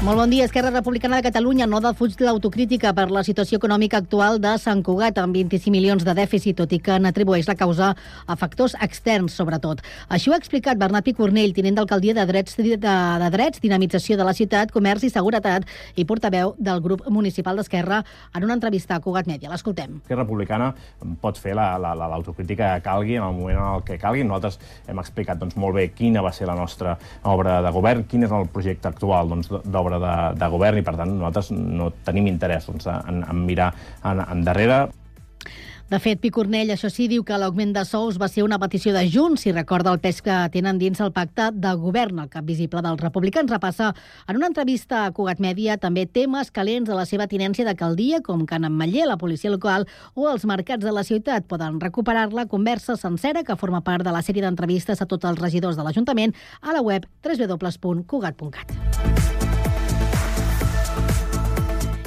Molt bon dia. Esquerra Republicana de Catalunya no defuig l'autocrítica per la situació econòmica actual de Sant Cugat, amb 25 milions de dèficit, tot i que n'atribueix la causa a factors externs, sobretot. Així ho ha explicat Bernat Picornell, tinent d'alcaldia de drets, de, de drets, dinamització de la ciutat, comerç i seguretat i portaveu del grup municipal d'Esquerra en una entrevista a Cugat Mèdia. L'escoltem. Esquerra Republicana pot fer l'autocrítica la, la, que calgui en el moment en el que calgui. Nosaltres hem explicat doncs, molt bé quina va ser la nostra obra de govern, quin és el projecte actual doncs, d'obra obra de, de govern i, per tant, nosaltres no tenim interès doncs, en, en mirar en, endarrere. De fet, Picornell, això sí, diu que l'augment de sous va ser una petició de Junts i recorda el pes que tenen dins el pacte de govern. El cap visible dels republicans repassa en una entrevista a Cugat Mèdia també temes calents de la seva tinència d'alcaldia, com Can Ametller, la policia local o els mercats de la ciutat. Poden recuperar la conversa sencera que forma part de la sèrie d'entrevistes a tots els regidors de l'Ajuntament a la web www.cugat.cat.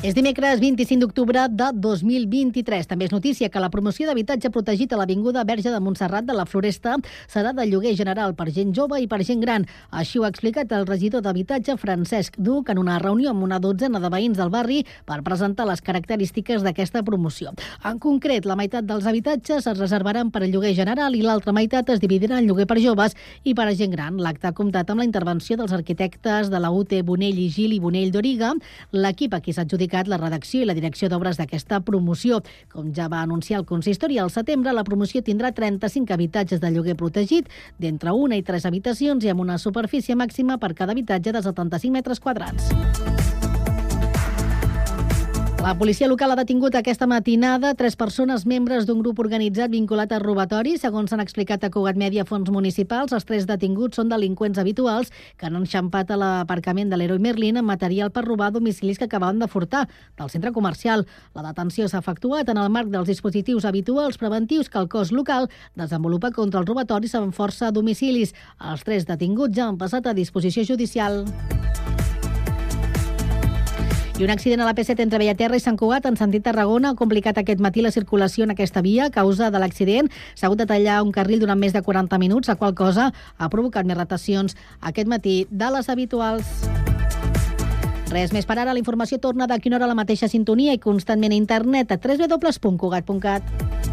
És dimecres 25 d'octubre de 2023. També és notícia que la promoció d'habitatge protegit a l'Avinguda Verge de Montserrat de la Floresta serà de lloguer general per gent jove i per gent gran. Així ho ha explicat el regidor d'Habitatge, Francesc Duc, en una reunió amb una dotzena de veïns del barri per presentar les característiques d'aquesta promoció. En concret, la meitat dels habitatges es reservaran per a lloguer general i l'altra meitat es dividirà en lloguer per joves i per a gent gran. L'acte ha comptat amb la intervenció dels arquitectes de la UT Bonell i Gil i Bonell d'Origa. L'equip a qui s'ha adjudicat la redacció i la direcció d'obres d'aquesta promoció. Com ja va anunciar el consistori, al setembre la promoció tindrà 35 habitatges de lloguer protegit, d'entre una i tres habitacions i amb una superfície màxima per cada habitatge de 75 metres quadrats. La policia local ha detingut aquesta matinada tres persones membres d'un grup organitzat vinculat a robatori. Segons s'han explicat a Cugat Mèdia Fons Municipals, els tres detinguts són delinqüents habituals que han enxampat a l'aparcament de l'Heroi Merlin amb material per robar domicilis que acabaven de furtar del centre comercial. La detenció s'ha efectuat en el marc dels dispositius habituals preventius que el cos local desenvolupa contra els robatoris amb força a domicilis. Els tres detinguts ja han passat a disposició judicial. I un accident a la P7 entre Bellaterra i Sant Cugat en sentit Tarragona ha complicat aquest matí la circulació en aquesta via a causa de l'accident. S'ha hagut de tallar un carril durant més de 40 minuts, a qual cosa ha provocat més retacions aquest matí de les habituals. Res més per ara. La informació torna d'aquí una hora a la mateixa sintonia i constantment a internet a www.cugat.cat.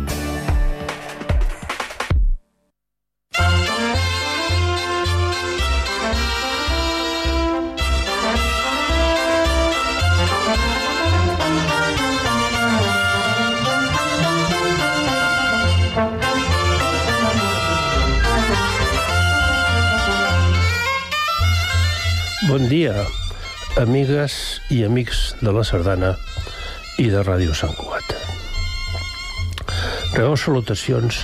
Bon dia, amigues i amics de la Sardana i de Ràdio Sant Cugat. Rebeu salutacions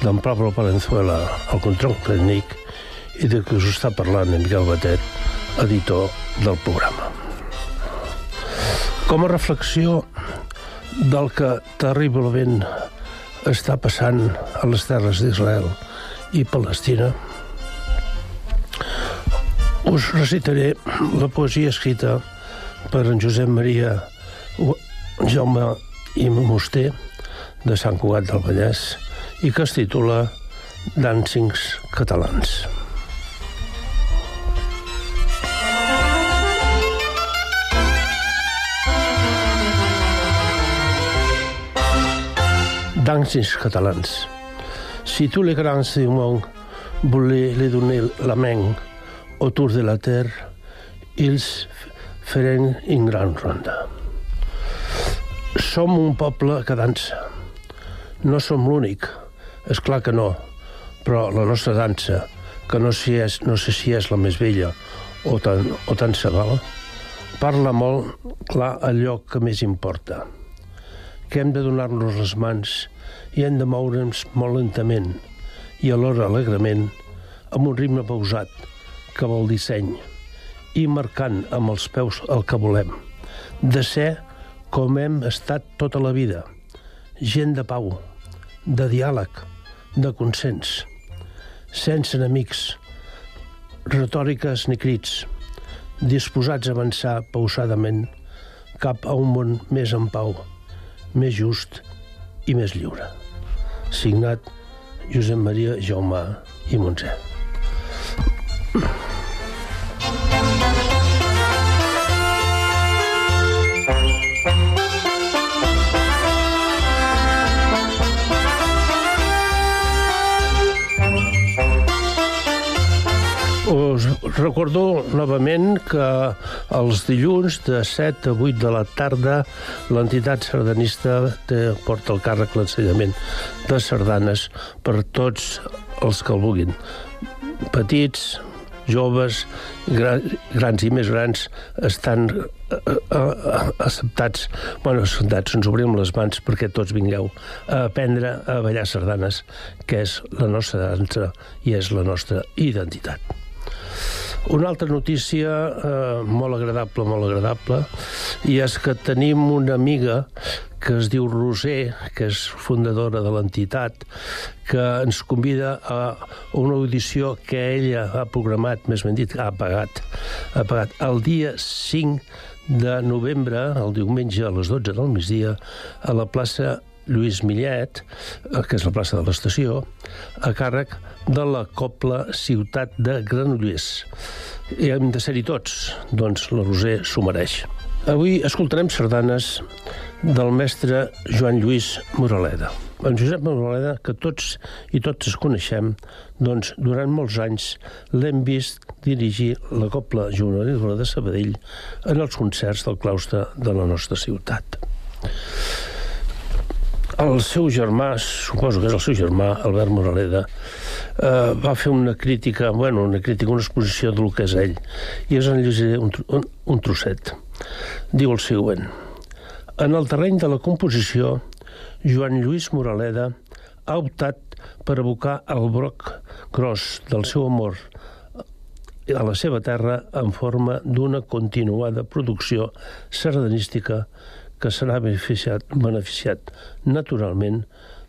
d'en Pablo Palenzuela, el control tècnic, i de que us està parlant en Miguel Batet, editor del programa. Com a reflexió del que terriblement està passant a les terres d'Israel i Palestina, us recitaré la poesia escrita per en Josep Maria Jaume i Moster de Sant Cugat del Vallès i que es titula Dancings catalans. Dancings catalans. Si tous les grands du monde voulaient les donner la main autour de la terre, ils feren une gran ronda. Som un poble que dansa. No som l'únic, és clar que no, però la nostra dansa, que no, si és, no sé si és la més vella o tan, o tan segal, parla molt clar allò que més importa, que hem de donar-nos les mans i hem de moure'ns molt lentament i alhora alegrement, amb un ritme pausat, que vol disseny i marcant amb els peus el que volem. De ser com hem estat tota la vida, gent de pau, de diàleg, de consens, sense enemics, retòriques ni crits, disposats a avançar pausadament cap a un món més en pau, més just i més lliure. Signat Josep Maria Jaumà i Montsè. Us recordo novament que els dilluns de 7 a 8 de la tarda l'entitat sardanista té, porta el càrrec l'ensenyament de sardanes per tots els que el vulguin. Petits, joves, gran, grans i més grans estan uh, uh, acceptats, bueno, acceptats, ens obrim les mans perquè tots vingueu a aprendre a ballar sardanes, que és la nostra dansa i és la nostra identitat. Una altra notícia eh, molt agradable, molt agradable, i és que tenim una amiga que es diu Roser, que és fundadora de l'entitat, que ens convida a una audició que ella ha programat, més ben dit, ha pagat, ha pagat el dia 5 de novembre, el diumenge a les 12 del migdia, a la plaça Lluís Millet, eh, que és la plaça de l'estació, a càrrec de la Copla Ciutat de Granollers. I hem de ser-hi tots, doncs la Roser s'ho mereix. Avui escoltarem sardanes del mestre Joan Lluís Moraleda. En Josep Moraleda, que tots i totes coneixem, doncs durant molts anys l'hem vist dirigir la Copla Juvenil de Sabadell en els concerts del claustre de la nostra ciutat. El seu germà, suposo que és el seu germà, Albert Moraleda, eh, va fer una crítica, bueno, una crítica, una exposició del que és ell, i és en llegiré un, un, un trosset. Diu el següent. En el terreny de la composició, Joan Lluís Moraleda ha optat per evocar el broc gros del seu amor a la seva terra en forma d'una continuada producció sardanística que serà beneficiat, beneficiat naturalment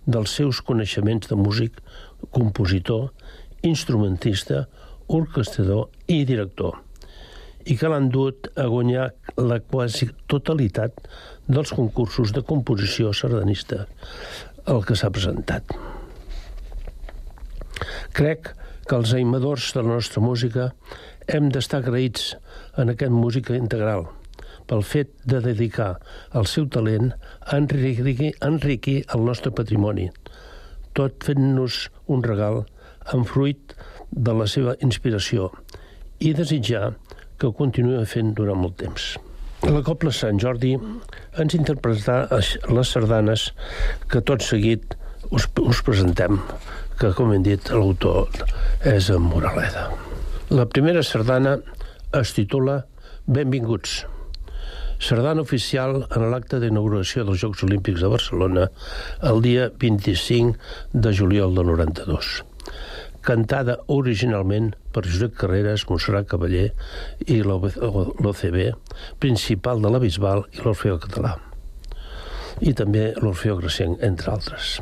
dels seus coneixements de músic, compositor, instrumentista, orquestador i director, i que l'han dut a guanyar la quasi totalitat dels concursos de composició sardanista el que s'ha presentat. Crec que els aimadors de la nostra música hem d'estar agraïts en aquest música integral – pel fet de dedicar el seu talent a enriquir, enriquir el nostre patrimoni, tot fent-nos un regal amb fruit de la seva inspiració i desitjar que ho continuï fent durant molt temps. La Copla Sant Jordi ens interpretarà les sardanes que tot seguit us, us presentem, que, com hem dit, l'autor és en Moraleda. La primera sardana es titula Benvinguts sardana oficial en l'acte d'inauguració dels Jocs Olímpics de Barcelona el dia 25 de juliol del 92 cantada originalment per Josep Carreras, Montserrat Cavaller i l'OCB, principal de la Bisbal i l'Orfeo Català, i també l'Orfeo Gracienc, entre altres.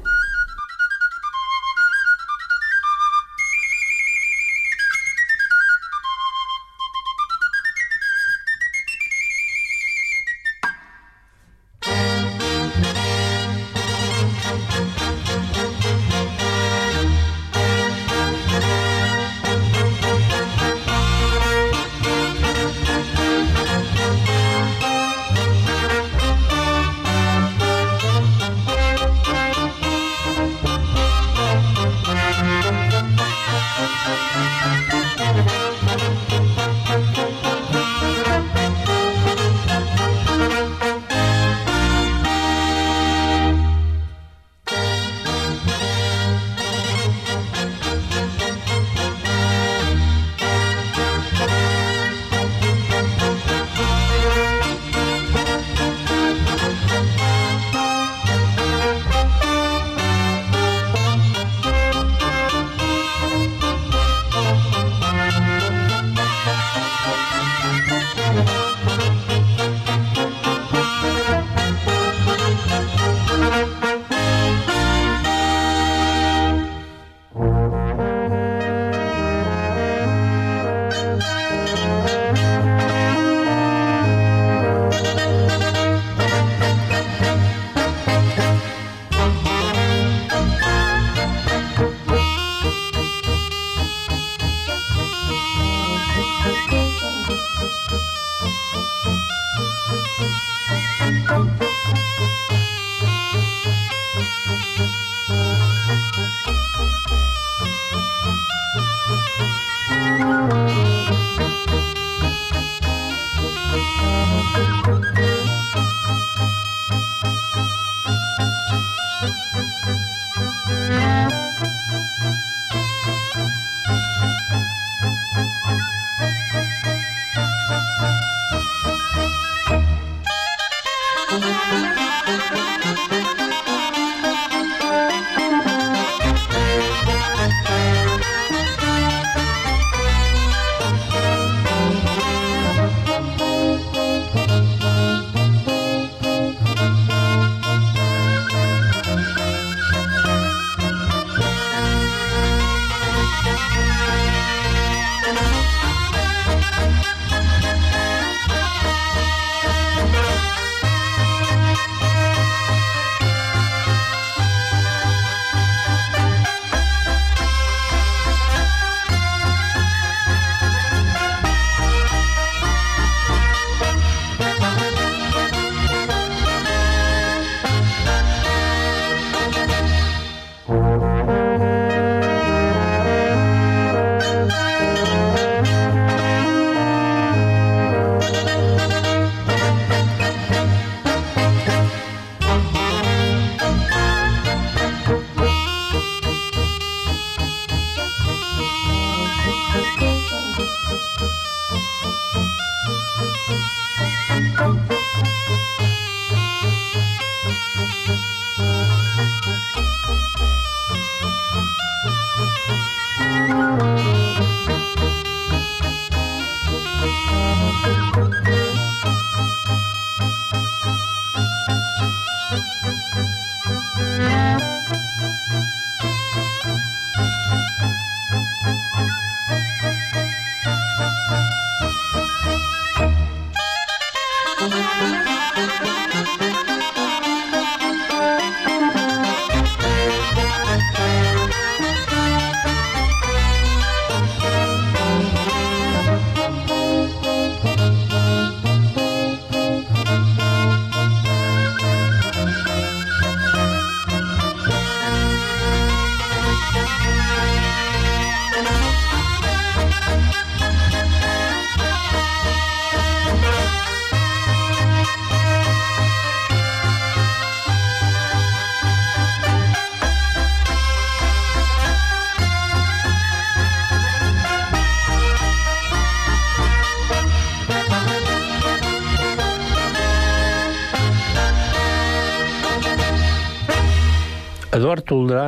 Eduard Toldrà,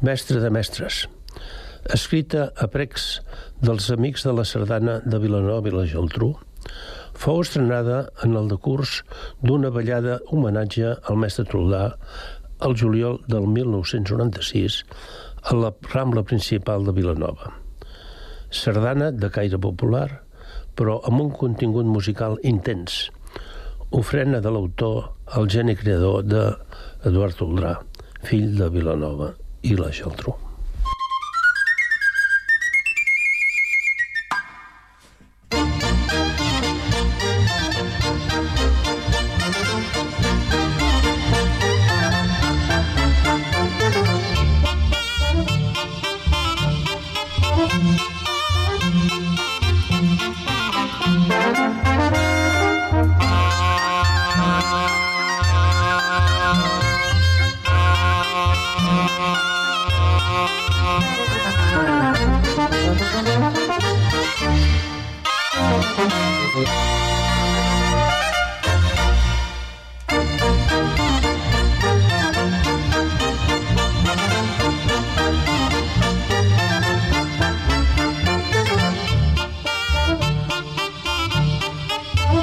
mestre de mestres. Escrita a precs dels amics de la sardana de Vilanova i la Geltrú, fou estrenada en el decurs d'una ballada homenatge al mestre Toldà el juliol del 1996 a la Rambla Principal de Vilanova. Sardana de caire popular, però amb un contingut musical intens, ofrena de l'autor el geni creador de Eduard Toldrà, fill de Vilanova i la Geltrú.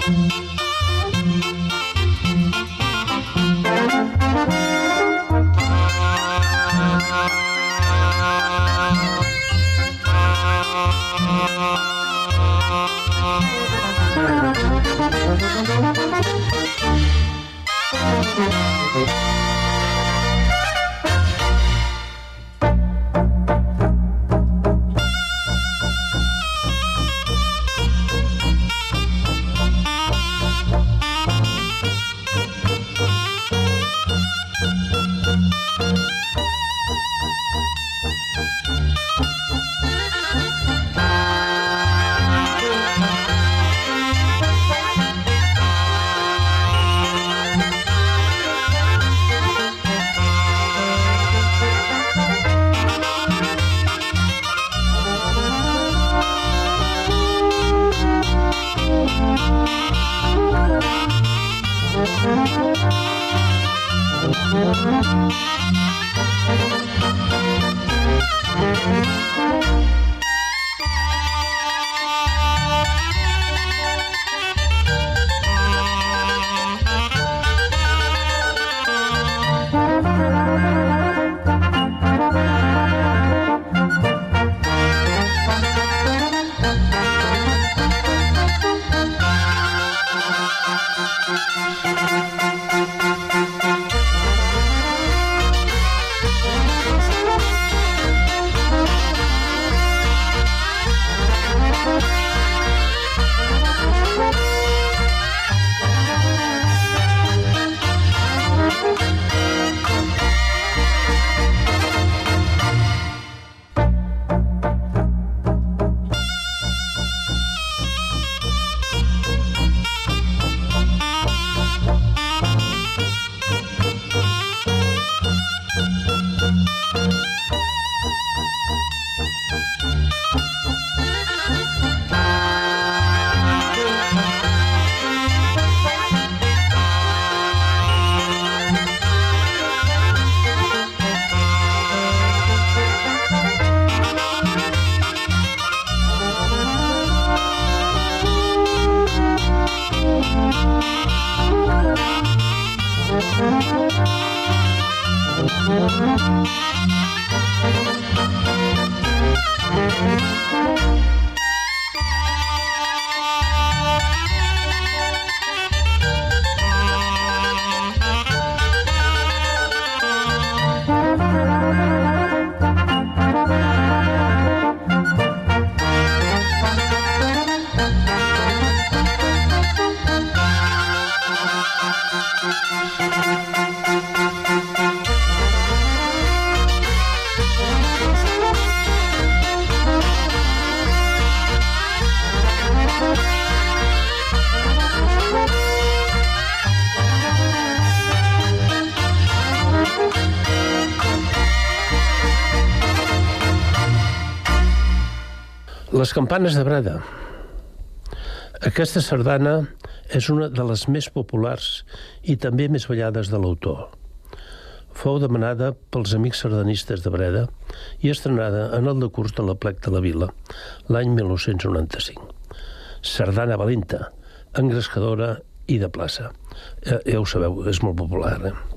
Les campanes de Breda. Aquesta sardana és una de les més populars i també més ballades de l'autor. fou demanada pels amics sardanistes de Breda i estrenada en el decurs de la plec de la Vila l'any 1995. Sardana valenta, engrescadora i de plaça. Ja, ja ho sabeu, és molt popular, eh?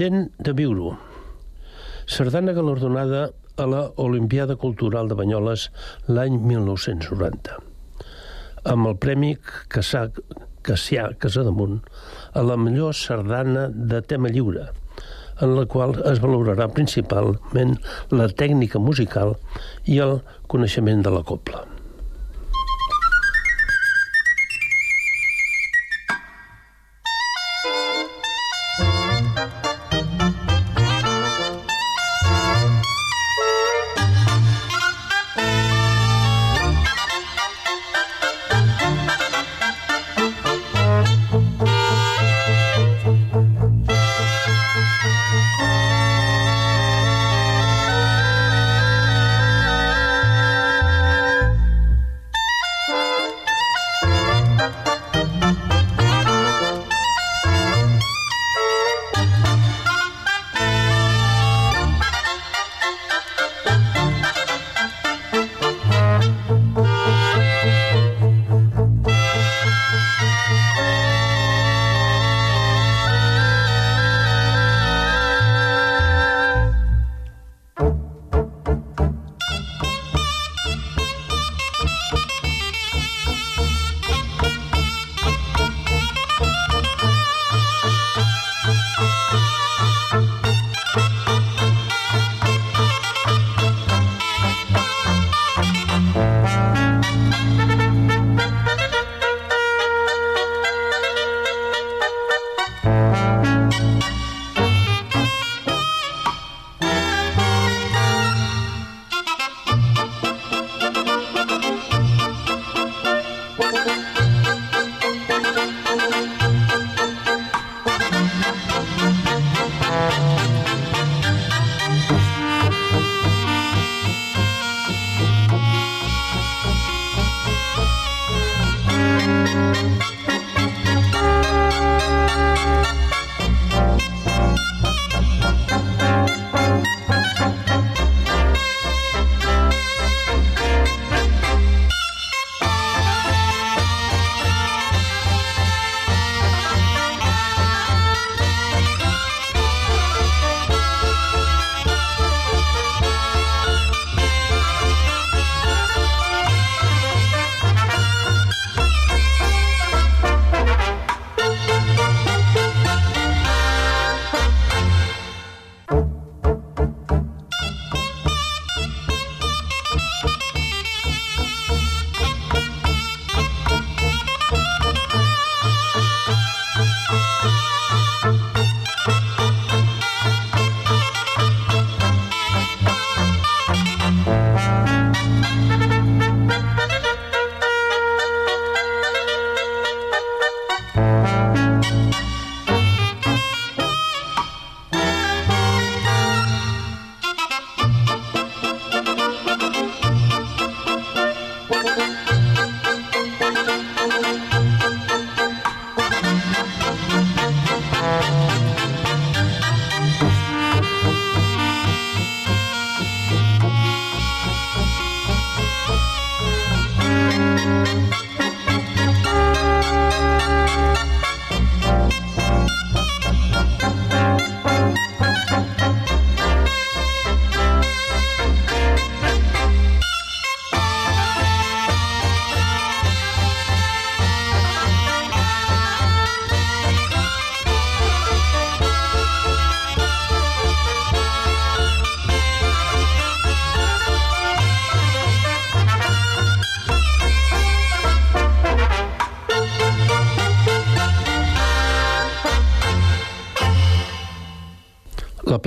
Pendent de viure-ho. Sardana galardonada a la Olimpiada Cultural de Banyoles l'any 1990 amb el Premi Cassà, Cassià Casademunt a la millor sardana de tema lliure, en la qual es valorarà principalment la tècnica musical i el coneixement de la copla.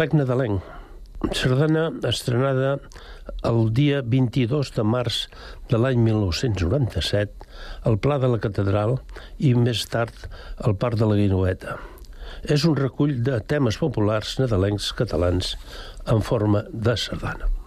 Plec nadalenc. Sardana estrenada el dia 22 de març de l'any 1997 al Pla de la Catedral i més tard al Parc de la Guinoveta. És un recull de temes populars nadalencs catalans en forma de sardana.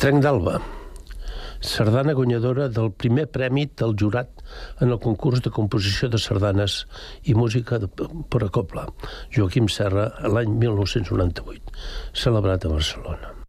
Trenc d'Alba, sardana guanyadora del primer premi del jurat en el concurs de composició de sardanes i música per a copla, Joaquim Serra, l'any 1998, celebrat a Barcelona.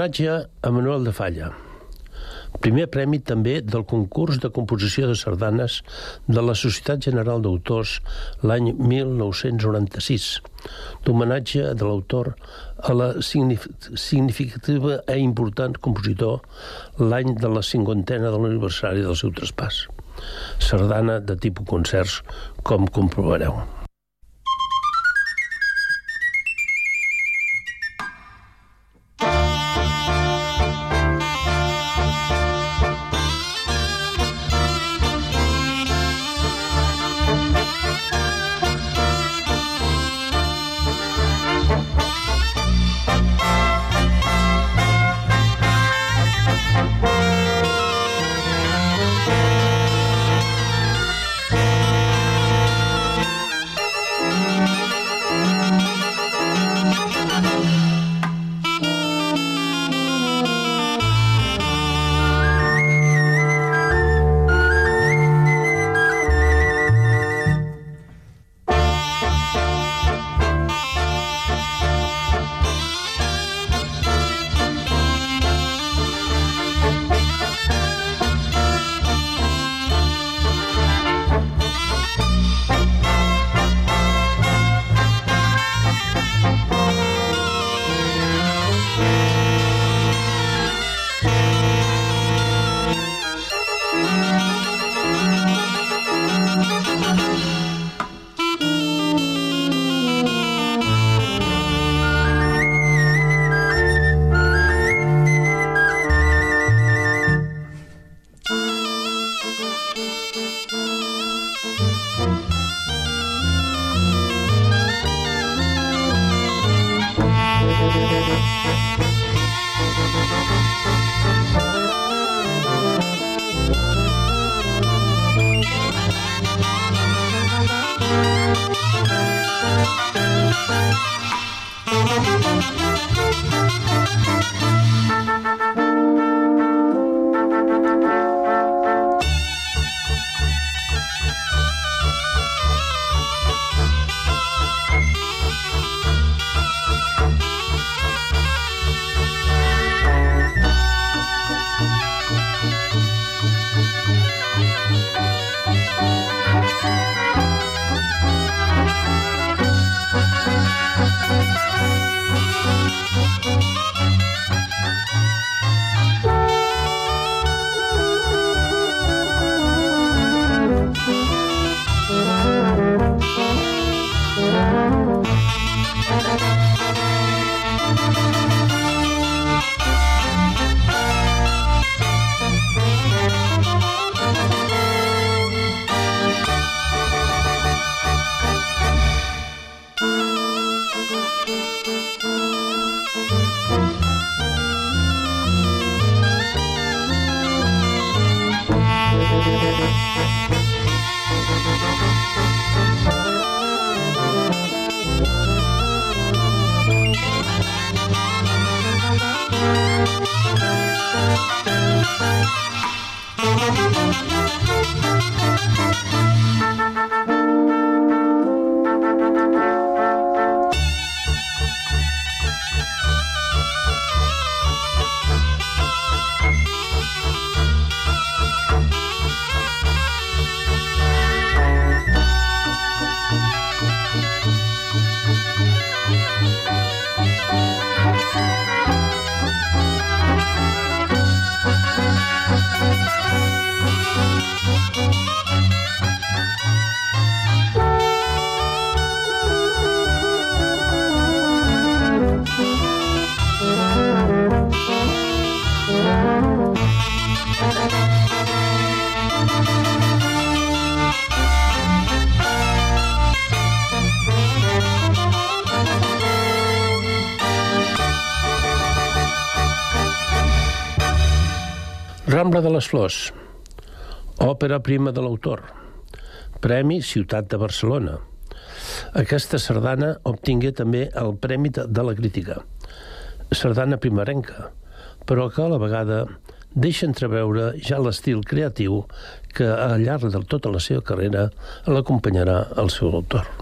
Homenatge a Manuel de Falla. Primer premi també del concurs de composició de sardanes de la Societat General d'Autors l'any 1996. D'homenatge de l'autor a la significativa i important compositor l'any de la cinquantena de l'aniversari del seu traspàs. Sardana de tipus concerts, com comprovareu. Rambla de les Flors, òpera prima de l'autor, Premi Ciutat de Barcelona. Aquesta sardana obtingué també el Premi de la Crítica, sardana primerenca, però que a la vegada deixa entreveure ja l'estil creatiu que al llarg de tota la seva carrera l'acompanyarà el seu autor.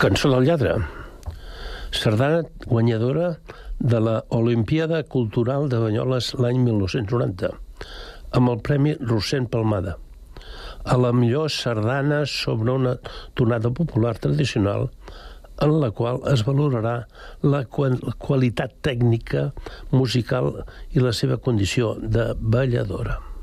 Cançó del lladre. Sardana guanyadora de la Olimpiada Cultural de Banyoles l'any 1990, amb el Premi Rossent Palmada. A la millor sardana sobre una tonada popular tradicional en la qual es valorarà la qualitat tècnica musical i la seva condició de balladora.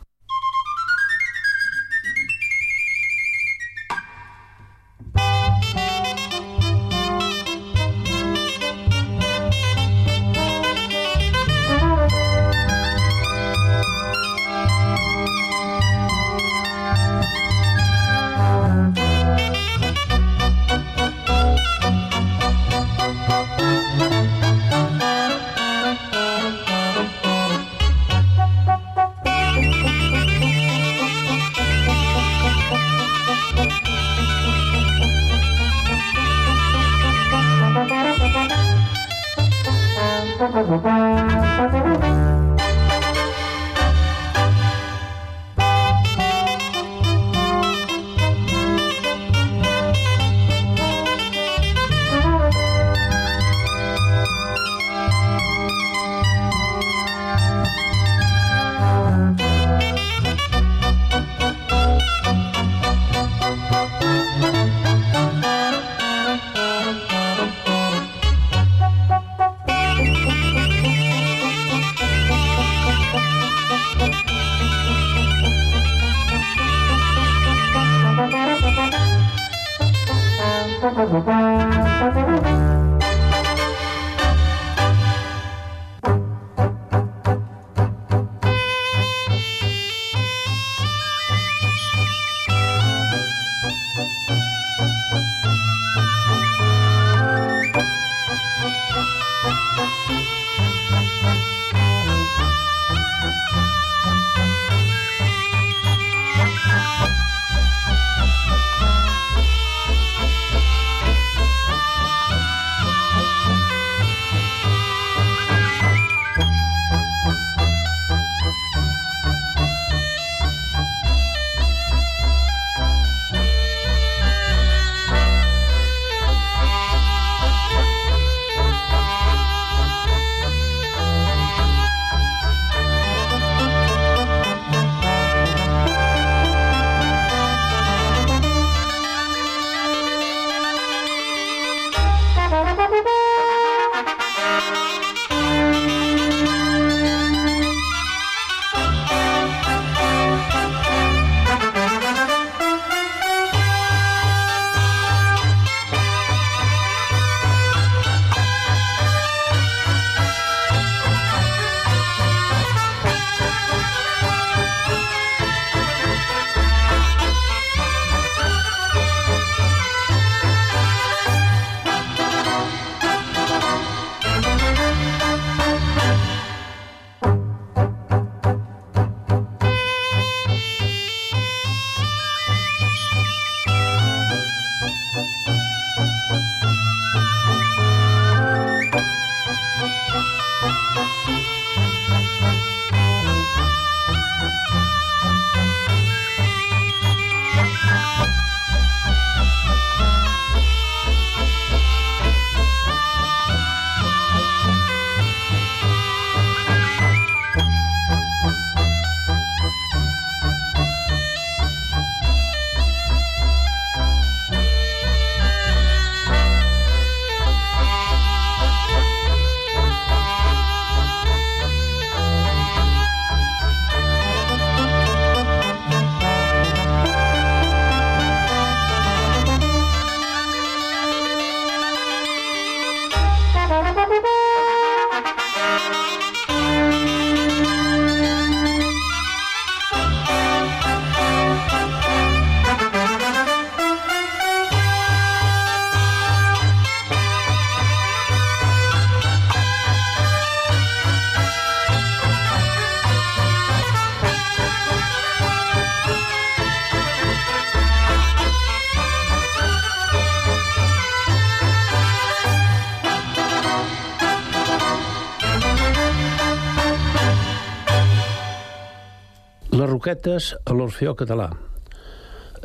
Roquetes a l'Orfeó Català.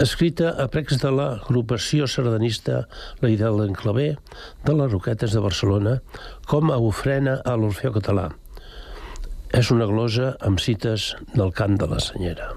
escrita a precs de l'agrupació sardanista La Idel d'Enclaver de les Roquetes de Barcelona com a ofrena a l'Orfeo català. És una glosa amb cites del cant de la senyera.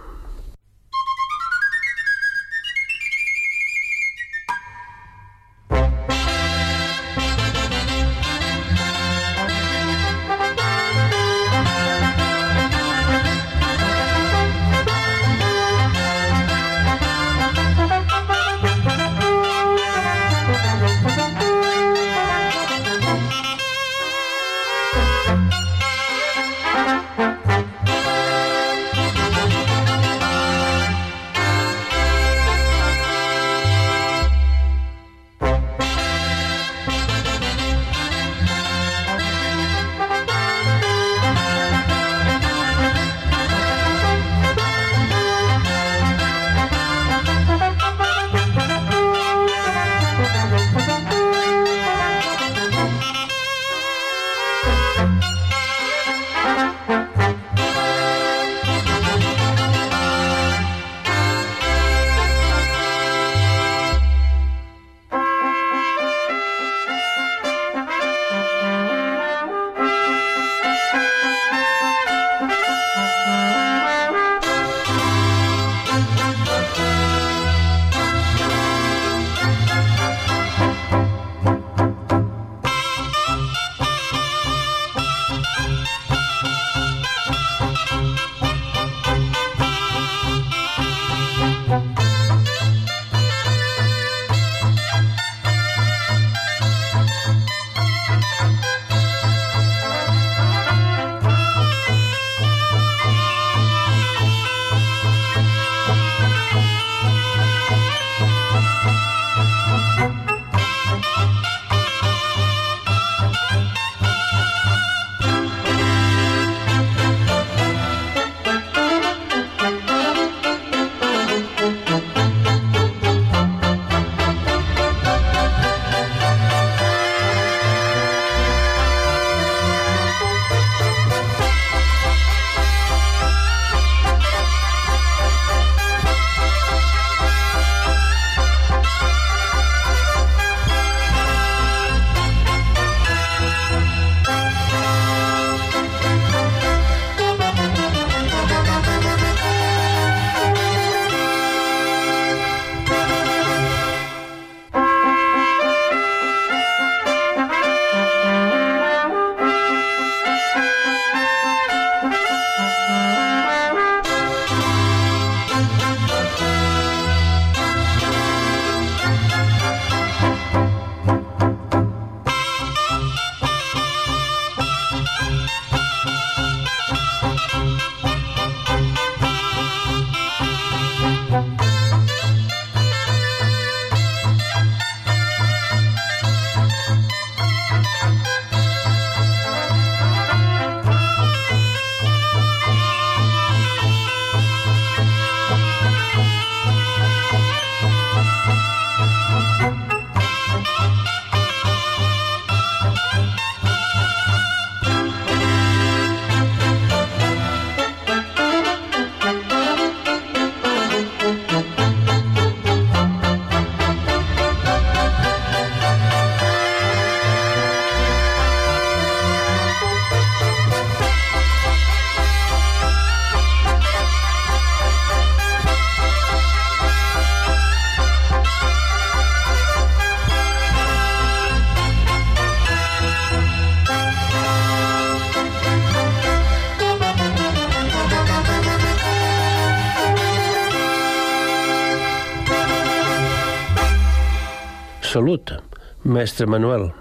Salut, mestre Manuel.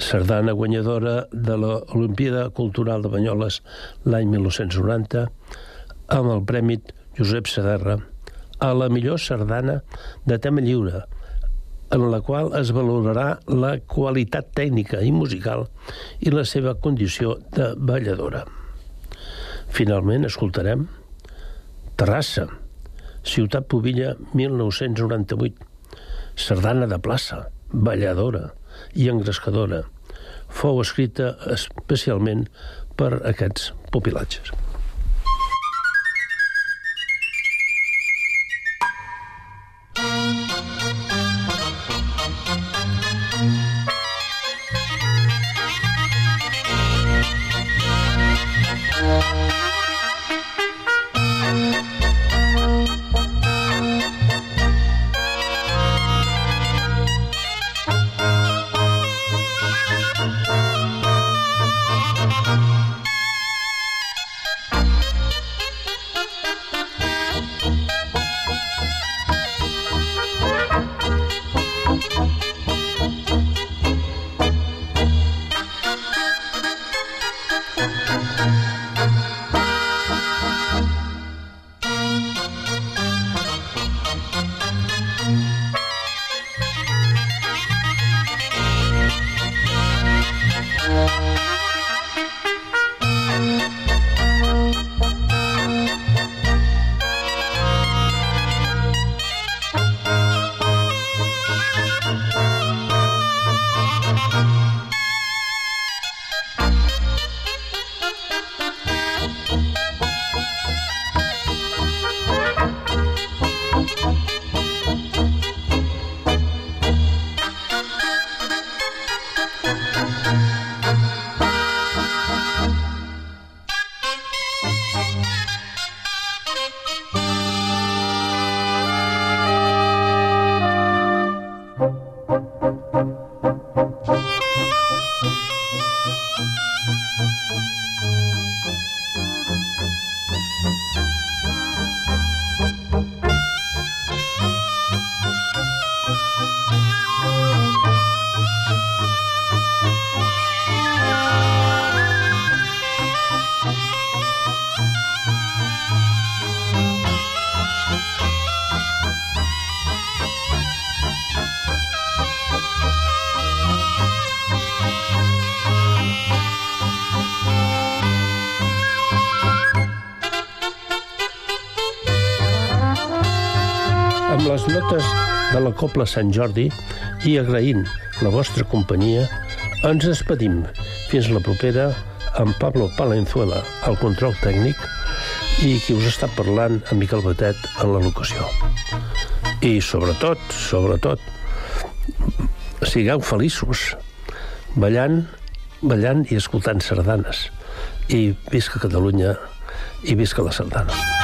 Sardana guanyadora de l'Olimpíada Cultural de Banyoles l'any 1990 amb el Premi Josep Saderra a la millor sardana de tema lliure, en la qual es valorarà la qualitat tècnica i musical i la seva condició de balladora. Finalment escoltarem Terrassa, Ciutat Pobilla, 1998, sardana de plaça, balladora i engrescadora. Fou escrita especialment per aquests pupilatges. Copla Sant Jordi i agraint la vostra companyia, ens despedim. Fins la propera amb Pablo Palenzuela al control tècnic i qui us està parlant, en Miquel Batet, en la locució. I sobretot, sobretot, sigueu feliços, ballant, ballant i escoltant sardanes. I visca Catalunya i visca la sardana.